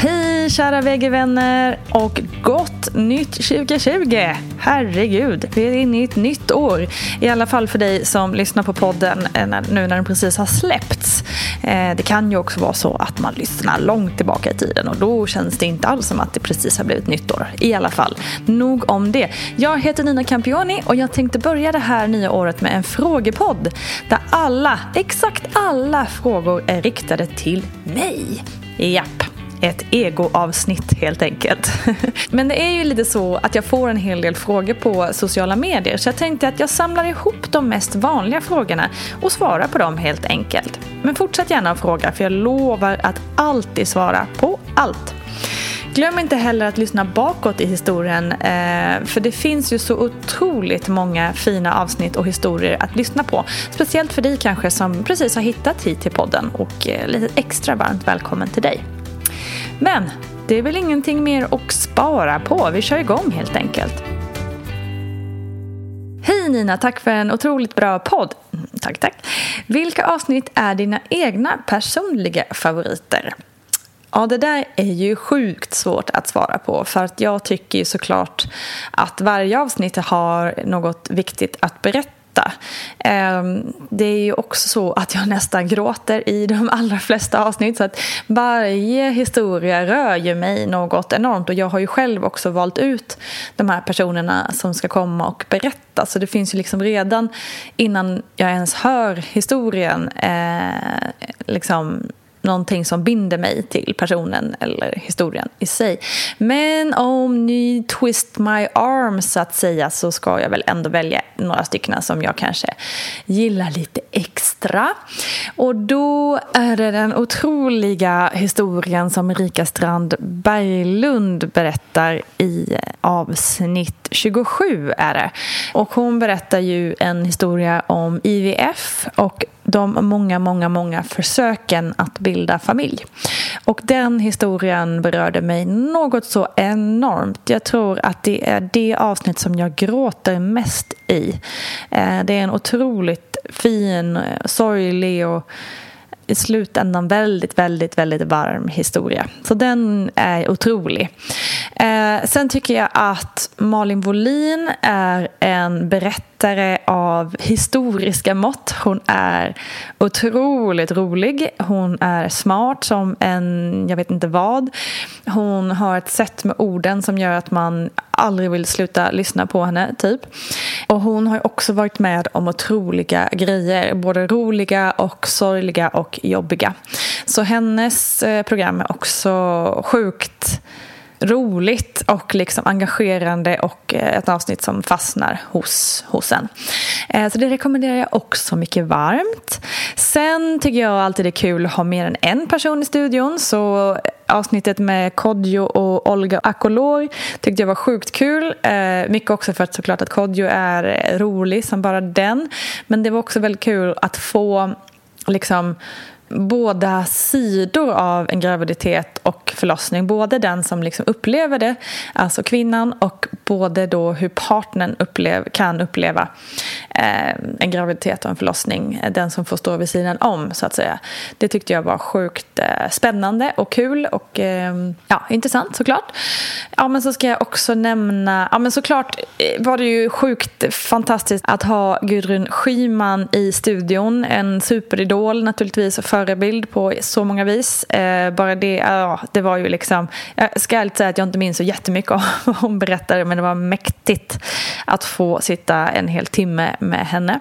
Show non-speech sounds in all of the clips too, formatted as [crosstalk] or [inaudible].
Hej kära VG-vänner och gott nytt 2020! Herregud, vi är inne i ett nytt år. I alla fall för dig som lyssnar på podden eh, nu när den precis har släppts. Eh, det kan ju också vara så att man lyssnar långt tillbaka i tiden och då känns det inte alls som att det precis har blivit nytt år. I alla fall, nog om det. Jag heter Nina Campioni och jag tänkte börja det här nya året med en frågepodd där alla, exakt alla frågor är riktade till mig. Japp ett egoavsnitt helt enkelt. [laughs] Men det är ju lite så att jag får en hel del frågor på sociala medier så jag tänkte att jag samlar ihop de mest vanliga frågorna och svarar på dem helt enkelt. Men fortsätt gärna att fråga för jag lovar att alltid svara på allt. Glöm inte heller att lyssna bakåt i historien eh, för det finns ju så otroligt många fina avsnitt och historier att lyssna på. Speciellt för dig kanske som precis har hittat hit till podden och eh, lite extra varmt välkommen till dig. Men det är väl ingenting mer att spara på. Vi kör igång helt enkelt. Hej Nina, tack för en otroligt bra podd. Mm, tack, tack. Vilka avsnitt är dina egna personliga favoriter? Ja, det där är ju sjukt svårt att svara på för att jag tycker ju såklart att varje avsnitt har något viktigt att berätta Ehm, det är ju också så att jag nästan gråter i de [laughs] allra flesta avsnitt så att varje historia rör ju mig något enormt. Och jag har ju själv också valt ut de här personerna som ska komma och berätta. Så det finns ju liksom redan innan jag ens hör historien eh, liksom någonting som binder mig till personen eller historien i sig. Men om ni twist my arm så att säga så ska jag väl ändå välja några stycken som jag kanske gillar lite extra. Och då är det den otroliga historien som Erika Strand Berglund berättar i eh, avsnitt 27 är det. Och hon berättar ju en historia om IVF och de många, många, många försöken att bilda familj. Och den historien berörde mig något så enormt. Jag tror att det är det avsnitt som jag gråter mest i. Eh, det är en otroligt fin, eh, sorglig och i slutändan väldigt, väldigt, väldigt varm historia. Så den är otrolig. Eh, sen tycker jag att Malin Wollin är en berättare av historiska mått. Hon är otroligt rolig. Hon är smart som en, jag vet inte vad. Hon har ett sätt med orden som gör att man aldrig vill sluta lyssna på henne, typ. Och hon har också varit med om otroliga grejer, både roliga och sorgliga och jobbiga. Så hennes eh, program är också sjukt roligt och liksom engagerande och eh, ett avsnitt som fastnar hos, hos en. Eh, så det rekommenderar jag också mycket varmt. Sen tycker jag alltid det är kul att ha mer än en person i studion så eh, avsnittet med Kodjo och Olga Akolor tyckte jag var sjukt kul. Mycket också för att såklart att Kodjo är rolig som bara den. Men det var också väldigt kul att få liksom båda sidor av en graviditet och förlossning. Både den som liksom upplever det, alltså kvinnan och både då hur partnern upplev, kan uppleva eh, en graviditet och en förlossning. Den som får stå vid sidan om, så att säga. Det tyckte jag var sjukt eh, spännande och kul och eh, ja, intressant såklart. Ja, men så ska jag också nämna... Ja, men såklart eh, var det ju sjukt fantastiskt att ha Gudrun Schyman i studion. En superidol naturligtvis för förebild på så många vis. Eh, bara det, ja, det var ju liksom... Jag ska ärligt säga att jag inte minns så jättemycket av vad [laughs] hon berättade men det var mäktigt att få sitta en hel timme med henne.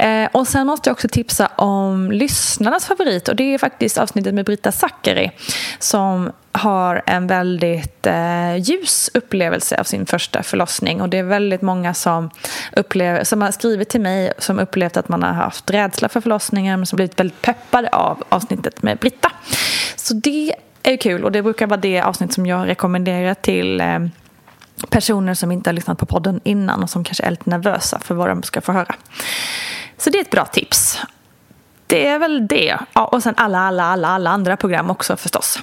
Eh, och sen måste jag också tipsa om lyssnarnas favorit och det är faktiskt avsnittet med Brita Zackari som har en väldigt eh, ljus upplevelse av sin första förlossning. Och det är väldigt många som, upplever, som har skrivit till mig som upplevt att man har haft rädsla för förlossningar men som blivit väldigt peppade av avsnittet med Britta. Så det är kul och det brukar vara det avsnitt som jag rekommenderar till eh, personer som inte har lyssnat på podden innan och som kanske är lite nervösa för vad de ska få höra. Så det är ett bra tips. Det är väl det. Ja, och sen alla, alla, alla, alla andra program också förstås.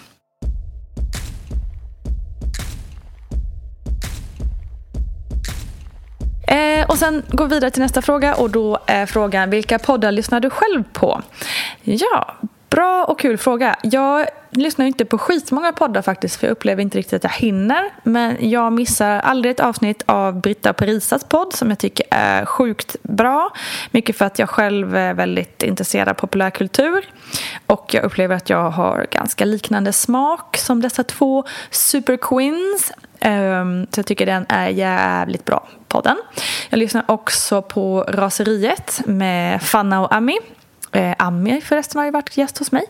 Eh, och sen går vi vidare till nästa fråga och då är frågan vilka poddar lyssnar du själv på? Ja, bra och kul fråga. Jag lyssnar inte på skitmånga poddar faktiskt för jag upplever inte riktigt att jag hinner. Men jag missar aldrig ett avsnitt av Britta Parisas podd som jag tycker är sjukt bra. Mycket för att jag själv är väldigt intresserad av populärkultur. Och jag upplever att jag har ganska liknande smak som dessa två superqueens. Ehm, så jag tycker den är jävligt bra, podden. Jag lyssnar också på Raseriet med Fanna och Ami. Eh, Ami förresten har ju varit gäst hos mig.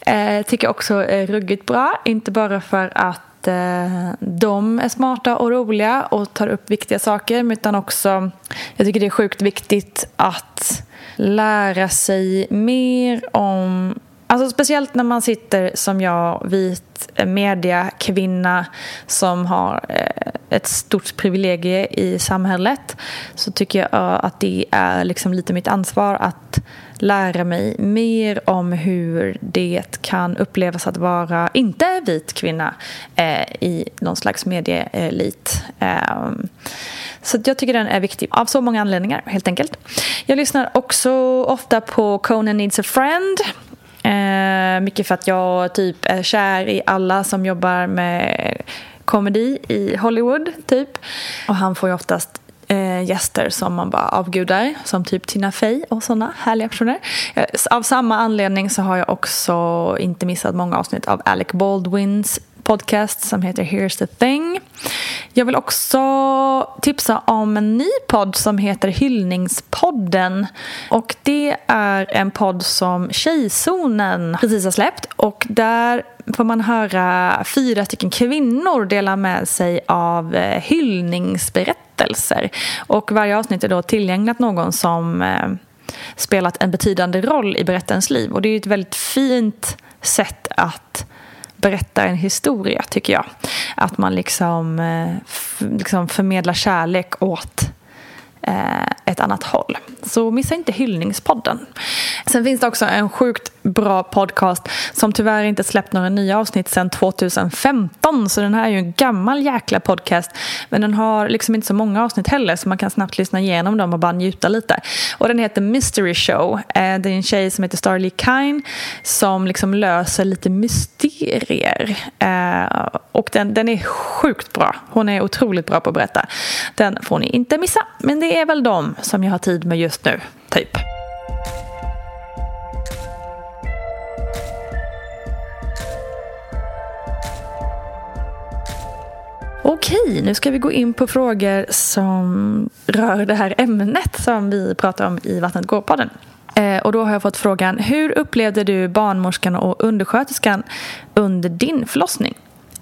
Eh, tycker också är ruggigt bra. Inte bara för att eh, de är smarta och roliga och tar upp viktiga saker utan också jag tycker det är sjukt viktigt att lära sig mer om Alltså speciellt när man sitter som jag, vit eh, mediakvinna som har eh, ett stort privilegie i samhället så tycker jag att det är liksom lite mitt ansvar att lära mig mer om hur det kan upplevas att vara inte vit kvinna eh, i någon slags medieelit. Eh, så jag tycker den är viktig av så många anledningar helt enkelt. Jag lyssnar också ofta på Conan Needs a Friend Eh, mycket för att jag typ är kär i alla som jobbar med komedi i Hollywood, typ. Och han får ju oftast eh, gäster som man bara avgudar, som typ Tina Fey och sådana härliga personer. Eh, av samma anledning så har jag också inte missat många avsnitt av Alec Baldwins podcast som heter Here's the thing. Jag vill också tipsa om en ny podd som heter Hyllningspodden. Och det är en podd som Tjejzonen precis har släppt. Och där får man höra fyra stycken kvinnor dela med sig av eh, hyllningsberättelser. Och varje avsnitt är då tillgängligt någon som eh, spelat en betydande roll i berättarens liv. Och det är ett väldigt fint sätt att berättar en historia, tycker jag. Att man liksom, eh, liksom förmedlar kärlek åt Eh, ett annat håll. Så missa inte hyllningspodden. Sen finns det också en sjukt bra podcast som tyvärr inte släppt några nya avsnitt sedan 2015 så den här är ju en gammal jäkla podcast men den har liksom inte så många avsnitt heller så man kan snabbt lyssna igenom dem och bara njuta lite. Och den heter Mystery Show. Eh, det är en tjej som heter Starly Kine som liksom löser lite mysterier eh, och den, den är sjukt bra. Hon är otroligt bra på att berätta. Den får ni inte missa men det är väl de som jag har tid med just nu, typ. Okej, nu ska vi gå in på frågor som rör det här ämnet som vi pratar om i Vattnet går-podden. Eh, och då har jag fått frågan, hur upplevde du barnmorskan och undersköterskan under din förlossning?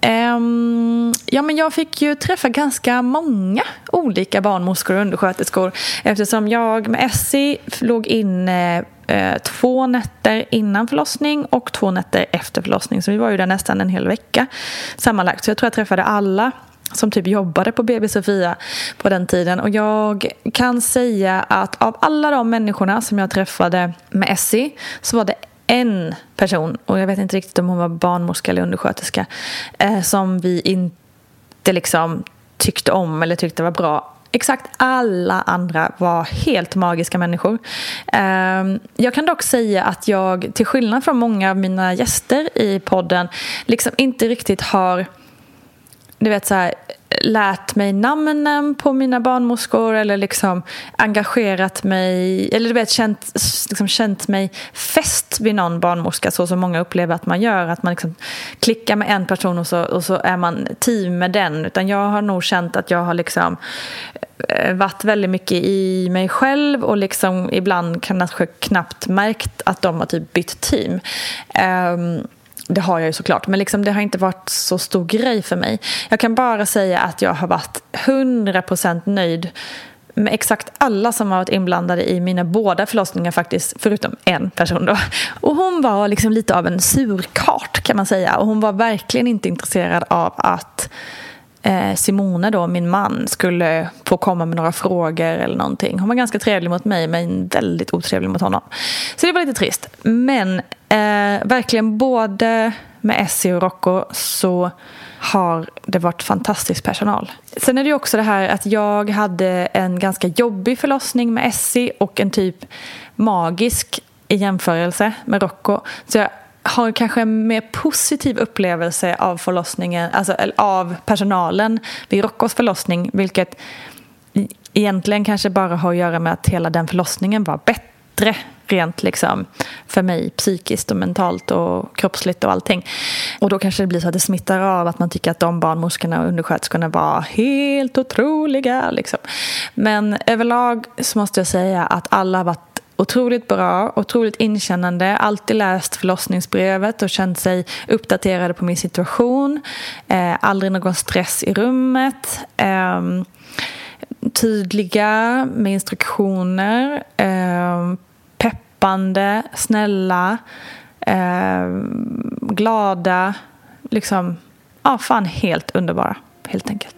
Um, ja, men jag fick ju träffa ganska många olika barnmorskor och undersköterskor eftersom jag med Essie låg inne eh, två nätter innan förlossning och två nätter efter förlossning. Så vi var ju där nästan en hel vecka sammanlagt. Så jag tror jag träffade alla som typ jobbade på BB Sofia på den tiden. Och jag kan säga att av alla de människorna som jag träffade med Essie så var det en person, och jag vet inte riktigt om hon var barnmorska eller undersköterska, eh, som vi inte liksom tyckte om eller tyckte var bra. Exakt alla andra var helt magiska människor. Eh, jag kan dock säga att jag, till skillnad från många av mina gäster i podden, liksom inte riktigt har du vet så här, lärt mig namnen på mina barnmorskor eller liksom engagerat mig eller du vet känt, liksom känt mig fäst vid någon barnmorska så som många upplever att man gör att man liksom klickar med en person och så, och så är man team med den utan jag har nog känt att jag har liksom eh, varit väldigt mycket i mig själv och liksom ibland kanske knappt märkt att de har typ bytt team. Um, det har jag ju såklart, men liksom det har inte varit så stor grej för mig. Jag kan bara säga att jag har varit 100% nöjd med exakt alla som har varit inblandade i mina båda förlossningar faktiskt, förutom en person då. Och hon var liksom lite av en surkart kan man säga och hon var verkligen inte intresserad av att eh, Simone då, min man, skulle få komma med några frågor eller någonting. Hon var ganska trevlig mot mig men väldigt otrevlig mot honom. Så det var lite trist. Men eh, verkligen både med Essie och Rocco så har det varit fantastisk personal. Sen är det ju också det här att jag hade en ganska jobbig förlossning med Essie och en typ magisk i jämförelse med Rocco. Så jag har kanske en mer positiv upplevelse av förlossningen, alltså av personalen vid Roccos förlossning, vilket e- egentligen kanske bara har att göra med att hela den förlossningen var bättre rent liksom för mig psykiskt och mentalt och kroppsligt och allting. Och då kanske det blir så att det smittar av att man tycker att de barnmorskorna och undersköterskorna var helt otroliga. Liksom. Men överlag så måste jag säga att alla har varit otroligt bra, otroligt inkännande, alltid läst förlossningsbrevet och känt sig uppdaterade på min situation. Eh, aldrig någon stress i rummet. Eh, tydliga med instruktioner. Eh, peppande, snälla, eh, glada. Liksom, ja, fan helt underbara, helt enkelt.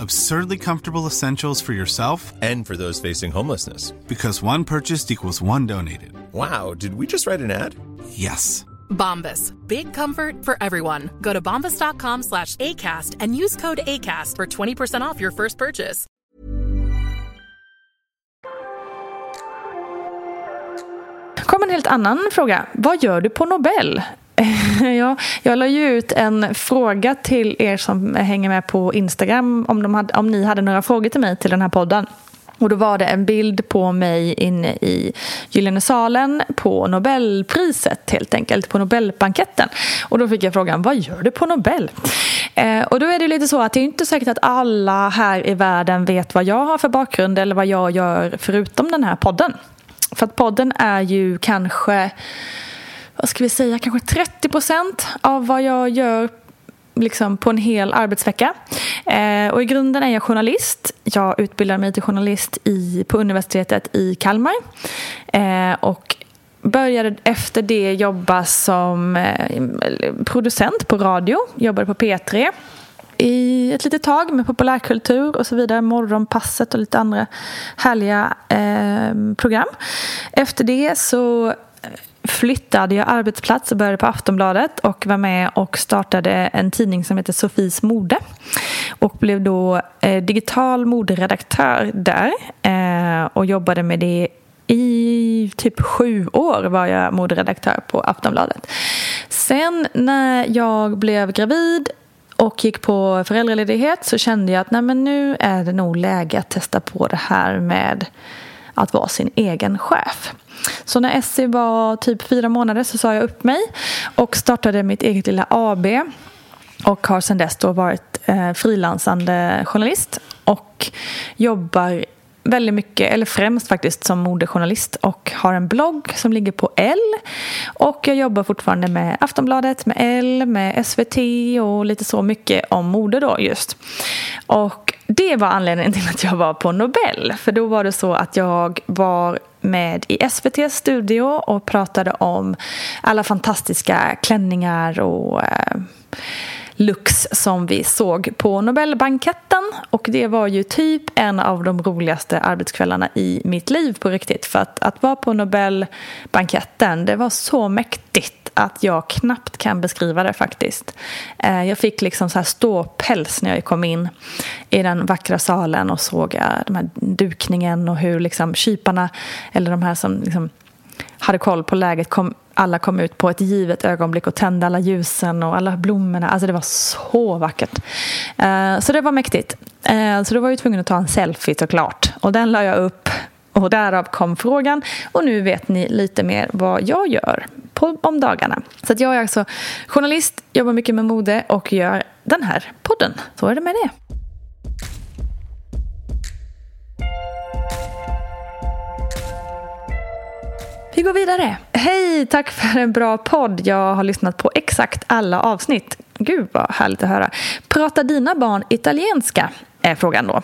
Absurdly comfortable essentials for yourself and for those facing homelessness. Because one purchased equals one donated. Wow, did we just write an ad? Yes. Bombas. Big comfort for everyone. Go to bombas.com slash ACAST and use code ACAST for 20% off your first purchase. kom en helt annan fråga. Vad gör du på Nobel? [laughs] jag, jag la ju ut en fråga till er som hänger med på Instagram om, de hade, om ni hade några frågor till mig till den här podden. Och då var det en bild på mig inne i Gyllene salen på Nobelpriset helt enkelt, på Nobelbanketten. Och då fick jag frågan, vad gör du på Nobel? Eh, och då är det lite så att det är inte säkert att alla här i världen vet vad jag har för bakgrund eller vad jag gör förutom den här podden. För att podden är ju kanske, vad ska vi säga, kanske 30 procent av vad jag gör liksom på en hel arbetsvecka. Eh, och I grunden är jag journalist. Jag utbildar mig till journalist i, på universitetet i Kalmar. Eh, och började efter det jobba som eh, producent på radio. Jobbade på P3 i ett litet tag med populärkultur och så vidare. Morgonpasset och lite andra härliga eh, program. Efter det så flyttade jag arbetsplats och började på Aftonbladet och var med och startade en tidning som heter Sofies mode och blev då eh, digital moderedaktör där eh, och jobbade med det i typ sju år var jag moderedaktör på Aftonbladet. Sen när jag blev gravid och gick på föräldraledighet så kände jag att nej men nu är det nog läge att testa på det här med att vara sin egen chef. Så när Essie var typ fyra månader så sa jag upp mig och startade mitt eget lilla AB och har sedan dess då varit eh, frilansande journalist och jobbar väldigt mycket, eller främst faktiskt som modejournalist och har en blogg som ligger på L. Och jag jobbar fortfarande med Aftonbladet, med L, med SVT och lite så mycket om mode då just. Och det var anledningen till att jag var på Nobel. För då var det så att jag var med i SVTs studio och pratade om alla fantastiska klänningar och eh, looks som vi såg på Nobelbanketten och det var ju typ en av de roligaste arbetskvällarna i mitt liv på riktigt för att, att vara på Nobelbanketten det var så mäktigt att jag knappt kan beskriva det faktiskt. Eh, jag fick liksom så här ståpäls när jag kom in i den vackra salen och såg eh, den här dukningen och hur liksom kyparna eller de här som liksom hade koll på läget kom, alla kom ut på ett givet ögonblick och tände alla ljusen och alla blommorna. Alltså det var så vackert. Eh, så det var mäktigt. Eh, så då var jag tvungen att ta en selfie såklart. Och den la jag upp och därav kom frågan. Och nu vet ni lite mer vad jag gör på, om dagarna. Så jag är alltså journalist, jobbar mycket med mode och gör den här podden. Så är det med det. Vi går vidare. Hej, tack för en bra podd. Jag har lyssnat på exakt alla avsnitt. Gud vad härligt att höra. Pratar dina barn italienska? Är frågan då.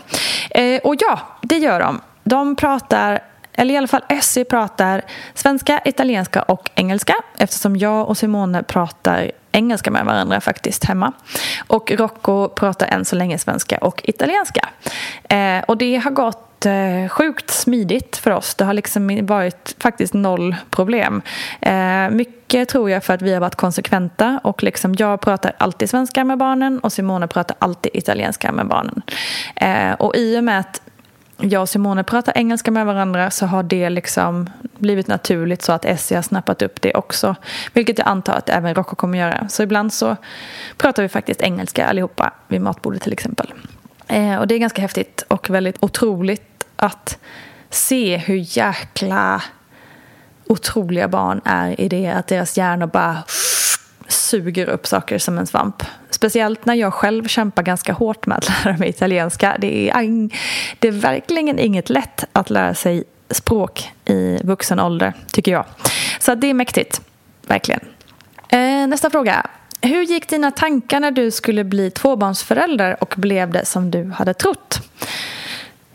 Eh, och ja, det gör de. De pratar eller i alla fall Essie pratar svenska, italienska och engelska eftersom jag och Simone pratar engelska med varandra faktiskt hemma. Och Rocco pratar än så länge svenska och italienska. Eh, och det har gått eh, sjukt smidigt för oss. Det har liksom varit faktiskt noll problem. Eh, mycket tror jag för att vi har varit konsekventa och liksom jag pratar alltid svenska med barnen och Simone pratar alltid italienska med barnen. Eh, och i och med att jag och Simone pratar engelska med varandra så har det liksom blivit naturligt så att Essie har snappat upp det också. Vilket jag antar att även Rocco kommer göra. Så ibland så pratar vi faktiskt engelska allihopa vid matbordet till exempel. Eh, och det är ganska häftigt och väldigt otroligt att se hur jäkla otroliga barn är i det att deras hjärnor bara suger upp saker som en svamp. Speciellt när jag själv kämpar ganska hårt med att lära mig italienska. Det är, det är verkligen inget lätt att lära sig språk i vuxen ålder, tycker jag. Så det är mäktigt, verkligen. Eh, nästa fråga. Hur gick dina tankar när du skulle bli tvåbarnsförälder och blev det som du hade trott?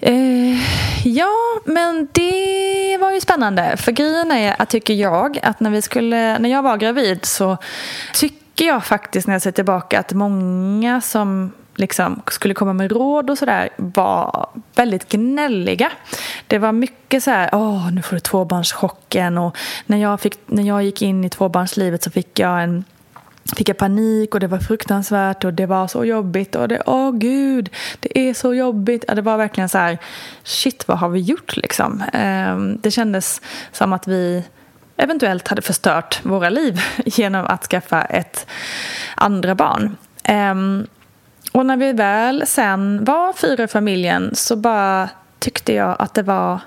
Eh, ja, men det var ju spännande. För grejen är att tycker jag att när, vi skulle, när jag var gravid så tycker jag faktiskt när jag ser tillbaka att många som liksom skulle komma med råd och sådär var väldigt gnälliga. Det var mycket så här, åh nu får du tvåbarnschocken och när jag, fick, när jag gick in i tvåbarnslivet så fick jag en fick jag panik och det var fruktansvärt och det var så jobbigt och det, åh gud, det är så jobbigt. Ja, det var verkligen så här, shit vad har vi gjort liksom? Ehm, det kändes som att vi eventuellt hade förstört våra liv [laughs] genom att skaffa ett andra barn. Ehm, och när vi väl sen var fyra i familjen så bara tyckte jag att det var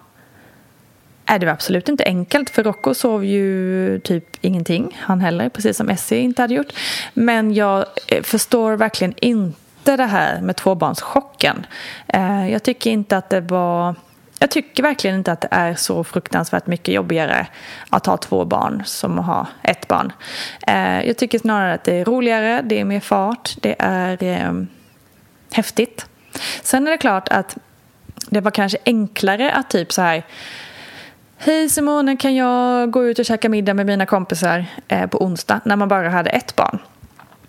Nej, det var absolut inte enkelt för Rocco sov ju typ ingenting, han heller, precis som Essie inte hade gjort. Men jag eh, förstår verkligen inte det här med tvåbarnschocken. Eh, jag tycker inte att det var... Jag tycker verkligen inte att det är så fruktansvärt mycket jobbigare att ha två barn som att ha ett barn. Eh, jag tycker snarare att det är roligare, det är mer fart, det är eh, häftigt. Sen är det klart att det var kanske enklare att typ så här Hej Simone, kan jag gå ut och käka middag med mina kompisar eh, på onsdag när man bara hade ett barn?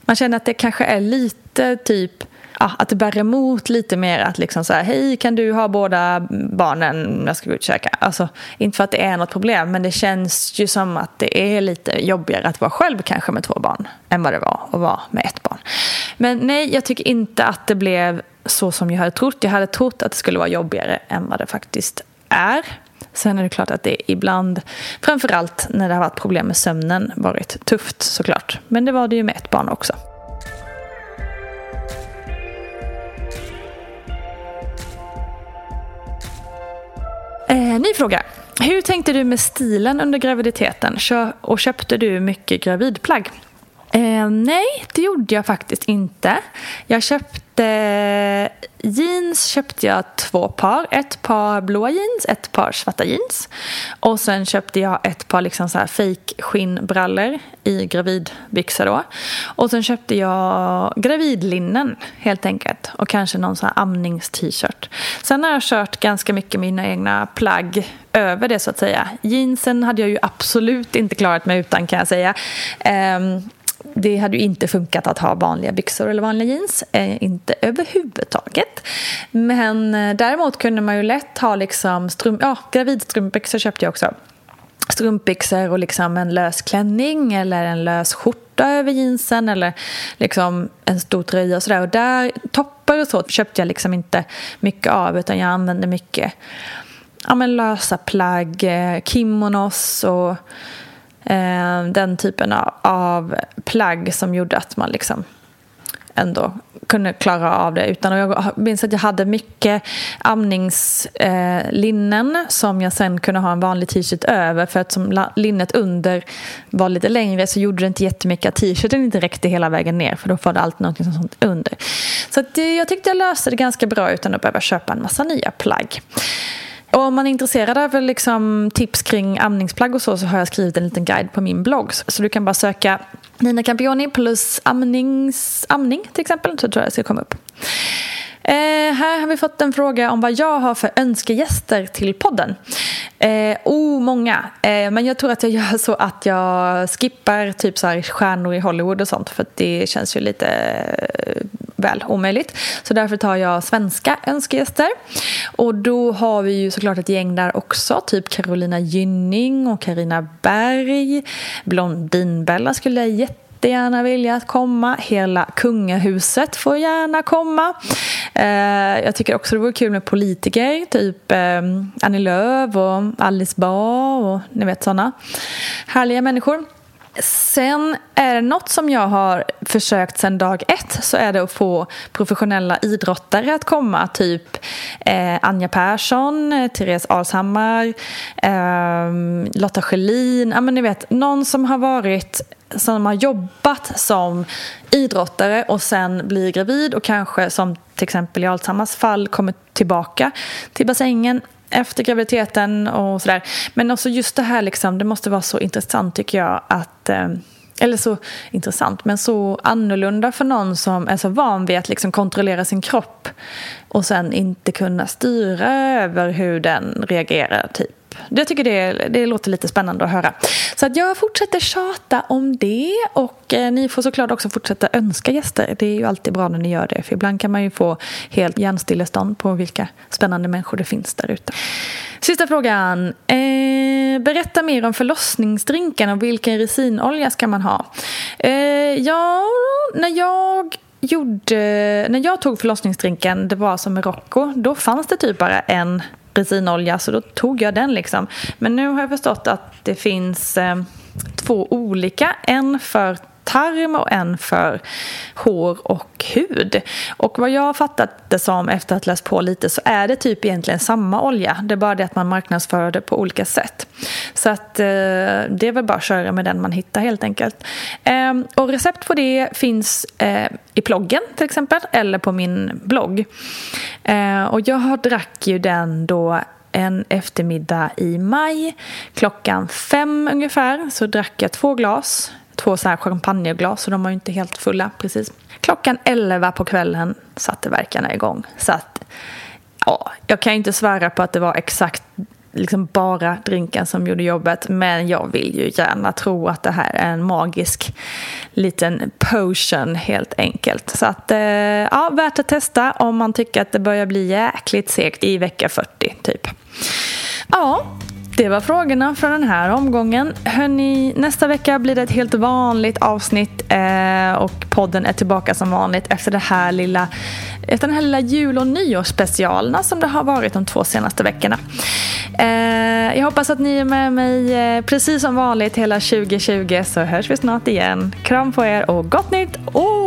Man känner att det kanske är lite typ ja, att det bär emot lite mer att liksom så här, hej kan du ha båda barnen när jag ska gå ut och käka? Alltså, inte för att det är något problem, men det känns ju som att det är lite jobbigare att vara själv kanske med två barn än vad det var att vara med ett barn. Men nej, jag tycker inte att det blev så som jag hade trott. Jag hade trott att det skulle vara jobbigare än vad det faktiskt är. Sen är det klart att det ibland, framförallt när det har varit problem med sömnen, varit tufft såklart. Men det var det ju med ett barn också. Eh, ny fråga. Hur tänkte du med stilen under graviditeten? Och köpte du mycket gravidplagg? Eh, nej, det gjorde jag faktiskt inte. Jag köpte jeans köpte jag två par. Ett par blåa jeans, ett par svarta jeans. Och sen köpte jag ett par liksom så här fake skinnbrallor i gravidbyxor då. Och sen köpte jag gravidlinnen helt enkelt. Och kanske någon sån här amnings-t-shirt. Sen har jag kört ganska mycket mina egna plagg över det så att säga. Jeansen hade jag ju absolut inte klarat mig utan kan jag säga. Um, det hade ju inte funkat att ha vanliga byxor eller vanliga jeans. Eh, inte överhuvudtaget. Men eh, däremot kunde man ju lätt ha liksom strump, ja, gravidstrumpbyxor köpte jag också. Strumpbyxor och liksom en lös klänning eller en lös skjorta över jeansen eller liksom en stor tröja och sådär. Och där, toppar och så köpte jag liksom inte mycket av utan jag använde mycket ja, men lösa plagg, eh, kimonos och Eh, den typen av plagg som gjorde att man liksom ändå kunde klara av det. Utan jag minns att jag hade mycket amningslinnen eh, som jag sen kunde ha en vanlig t-shirt över. För att som linnet under var lite längre så gjorde det inte jättemycket att t-shirten inte räckte hela vägen ner. För då var det alltid något sånt under. Så att, eh, jag tyckte jag löste det ganska bra utan att behöva köpa en massa nya plagg. Och om man är intresserad av liksom tips kring amningsplagg och så, så har jag skrivit en liten guide på min blogg. Så du kan bara söka Nina Campioni plus amnings, amning till exempel, så tror jag det ska komma upp. Eh, här har vi fått en fråga om vad jag har för önskegäster till podden. Eh, oh, många. Eh, men jag tror att jag gör så att jag skippar typ så här stjärnor i Hollywood och sånt för det känns ju lite eh, väl omöjligt. Så därför tar jag svenska önskegäster. Och då har vi ju såklart ett gäng där också, typ Carolina Gynning och Karina Berg. Blondinbella skulle jag jätte jättegärna vilja att komma. Hela kungahuset får gärna komma. Eh, jag tycker också det vore kul med politiker, typ eh, Annie Lööf och Alice Bah och ni vet sådana härliga människor. Sen är det något som jag har försökt sedan dag ett så är det att få professionella idrottare att komma. Typ eh, Anja Persson, eh, Therese Alshammar, eh, Lotta Schelin. Ja, men ni vet, någon som har varit som har jobbat som idrottare och sen blir gravid och kanske som till exempel i Alzheimers fall kommer tillbaka till bassängen efter graviditeten och sådär. Men också just det här liksom, det måste vara så intressant tycker jag att eh, eller så intressant, men så annorlunda för någon som är så van vid att liksom kontrollera sin kropp och sen inte kunna styra över hur den reagerar. Typ det tycker det, det låter lite spännande att höra. Så att jag fortsätter tjata om det och eh, ni får såklart också fortsätta önska gäster. Det är ju alltid bra när ni gör det för ibland kan man ju få helt hjärnstillestånd på vilka spännande människor det finns där ute. Sista frågan. Eh, berätta mer om förlossningsdrinken och vilken resinolja ska man ha? Eh, ja, när jag gjorde, när jag tog förlossningsdrinken, det var som med Rocco, då fanns det typ bara en resinolja så då tog jag den liksom. Men nu har jag förstått att det finns eh, två olika. En för tarm och en för hår och hud. Och vad jag har fattat det som efter att ha läst på lite så är det typ egentligen samma olja. Det är bara det att man marknadsför det på olika sätt. Så att eh, det är väl bara att köra med den man hittar helt enkelt. Eh, och recept på det finns eh, i ploggen till exempel eller på min blogg. Eh, och jag drack ju den då en eftermiddag i maj. Klockan fem ungefär så drack jag två glas två så här champagneglas så de var ju inte helt fulla precis. Klockan 11 på kvällen satte verkarna igång. Så att, ja, jag kan inte svära på att det var exakt liksom bara drinken som gjorde jobbet. Men jag vill ju gärna tro att det här är en magisk liten potion helt enkelt. Så att, eh, ja, värt att testa om man tycker att det börjar bli jäkligt segt i vecka 40 typ. Ja, det var frågorna från den här omgången. Hörrni, nästa vecka blir det ett helt vanligt avsnitt eh, och podden är tillbaka som vanligt efter det här lilla efter den här lilla jul och nyårsspecialerna som det har varit de två senaste veckorna. Eh, jag hoppas att ni är med mig eh, precis som vanligt hela 2020 så hörs vi snart igen. Kram på er och gott nytt år!